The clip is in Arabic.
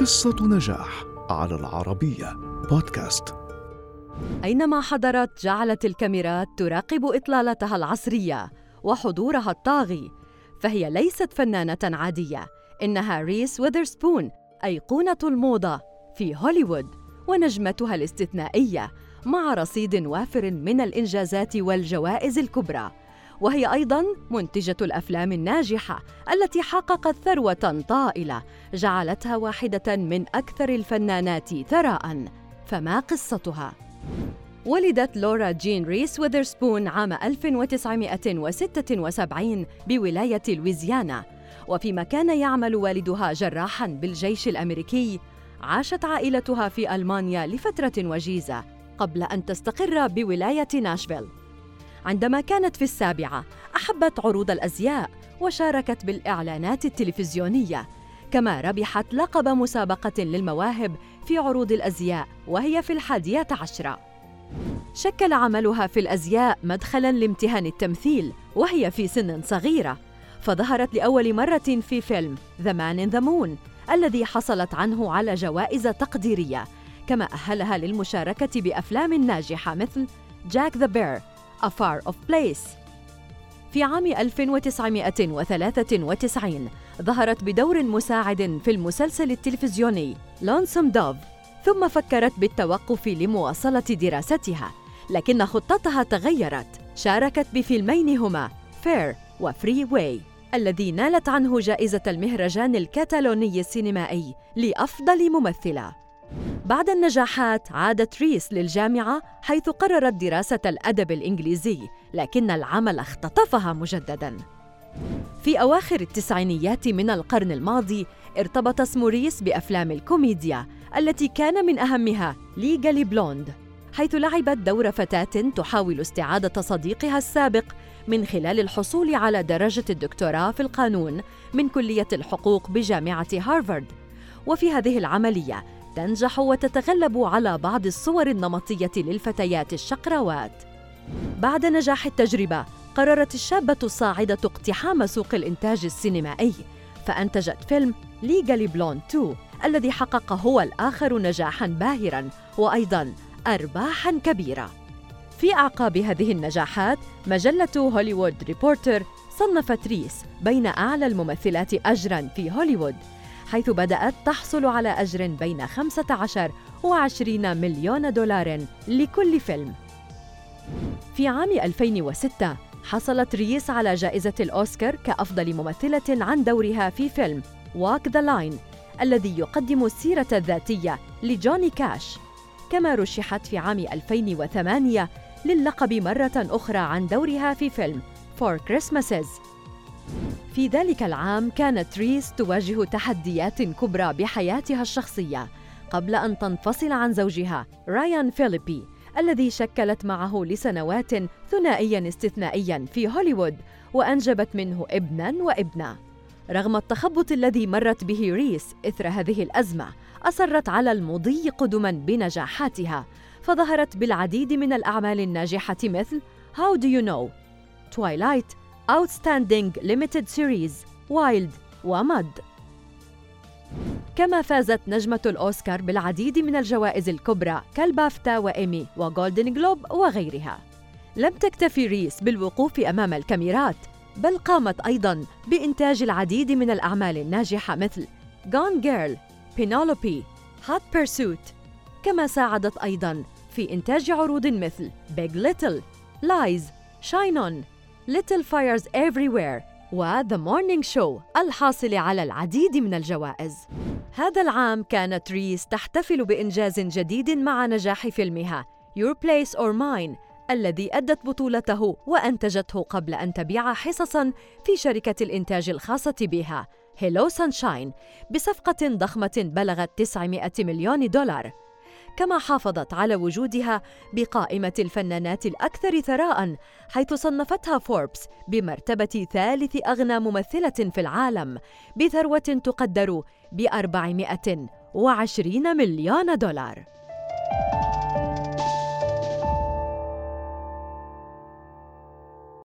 قصة نجاح على العربية بودكاست. أينما حضرت جعلت الكاميرات تراقب إطلالتها العصرية وحضورها الطاغي فهي ليست فنانة عادية إنها ريس ويذرسبون أيقونة الموضة في هوليوود ونجمتها الاستثنائية مع رصيد وافر من الإنجازات والجوائز الكبرى. وهي أيضاً منتجة الأفلام الناجحة التي حققت ثروة طائلة جعلتها واحدة من أكثر الفنانات ثراء. فما قصتها؟ ولدت لورا جين ريس ويذرسبون عام 1976 بولاية لويزيانا. وفيما كان يعمل والدها جراحاً بالجيش الأمريكي عاشت عائلتها في ألمانيا لفترة وجيزة قبل أن تستقر بولاية ناشفيل. عندما كانت في السابعة أحبت عروض الأزياء وشاركت بالإعلانات التلفزيونية كما ربحت لقب مسابقة للمواهب في عروض الأزياء وهي في الحادية عشرة. شكل عملها في الأزياء مدخلاً لامتهان التمثيل وهي في سن صغيرة. فظهرت لأول مرة في فيلم The Man in the Moon الذي حصلت عنه على جوائز تقديرية كما أهلها للمشاركة بأفلام ناجحة مثل Jack the Bear A Far Off Place. في عام 1993 ظهرت بدور مساعد في المسلسل التلفزيوني Lonesome Dove ثم فكرت بالتوقف لمواصلة دراستها لكن خطتها تغيرت. شاركت بفيلمين هما Fear و Freeway الذي نالت عنه جائزة المهرجان الكتالوني السينمائي لأفضل ممثلة. بعد النجاحات عادت ريس للجامعة حيث قررت دراسة الأدب الإنجليزي لكن العمل اختطفها مجدداً. في أواخر التسعينيات من القرن الماضي ارتبط اسم ريس بأفلام الكوميديا التي كان من أهمها Legally Blonde حيث لعبت دور فتاة تحاول استعادة صديقها السابق من خلال الحصول على درجة الدكتوراه في القانون من كلية الحقوق بجامعة هارفارد. وفي هذه العملية تنجح وتتغلب على بعض الصور النمطية للفتيات الشقراوات. بعد نجاح التجربة، قررت الشابة الصاعدة اقتحام سوق الإنتاج السينمائي، فأنتجت فيلم Legally Blonde 2 الذي حقق هو الآخر نجاحاً باهراً وأيضاً أرباحاً كبيرة. في أعقاب هذه النجاحات، مجلة Hollywood Reporter صنفت ريس بين أعلى الممثلات أجراً في هوليوود حيث بدأت تحصل على أجر بين 15 و 20 مليون دولار لكل فيلم. في عام 2006 حصلت ريس على جائزة الأوسكار كأفضل ممثلة عن دورها في فيلم Walk the Line الذي يقدم السيرة الذاتية لجوني كاش كما رشحت في عام 2008 للقب مرة أخرى عن دورها في فيلم Four Christmases في ذلك العام كانت ريس تواجه تحديات كبرى بحياتها الشخصية قبل أن تنفصل عن زوجها رايان فيليبي الذي شكلت معه لسنوات ثنائيا استثنائيا في هوليوود وأنجبت منه ابنا وابنة رغم التخبط الذي مرت به ريس إثر هذه الأزمة أصرت على المضي قدما بنجاحاتها فظهرت بالعديد من الأعمال الناجحة مثل How Do You Know؟ Twilight Outstanding Limited Series Wild و Mud. كما فازت نجمة الأوسكار بالعديد من الجوائز الكبرى كالبافتا وإيمي و Golden Globe وغيرها. لم تكتفي ريس بالوقوف أمام الكاميرات بل قامت أيضاً بإنتاج العديد من الأعمال الناجحة مثل Gone Girl, Penelope, Hot Pursuit. كما ساعدت أيضاً في إنتاج عروض مثل Big Little, Lies, Shine On Little Fires Everywhere و The Morning Show الحاصل على العديد من الجوائز. هذا العام كانت ريس تحتفل بإنجاز جديد مع نجاح فيلمها Your Place or Mine الذي أدت بطولته وأنتجته قبل أن تبيع حصصاً في شركة الإنتاج الخاصة بها Hello Sunshine بصفقة ضخمة بلغت 900 مليون دولار. كما حافظت على وجودها بقائمة الفنانات الأكثر ثراء حيث صنفتها فوربس بمرتبة ثالث أغنى ممثلة في العالم بثروة تقدر ب 420 مليون دولار.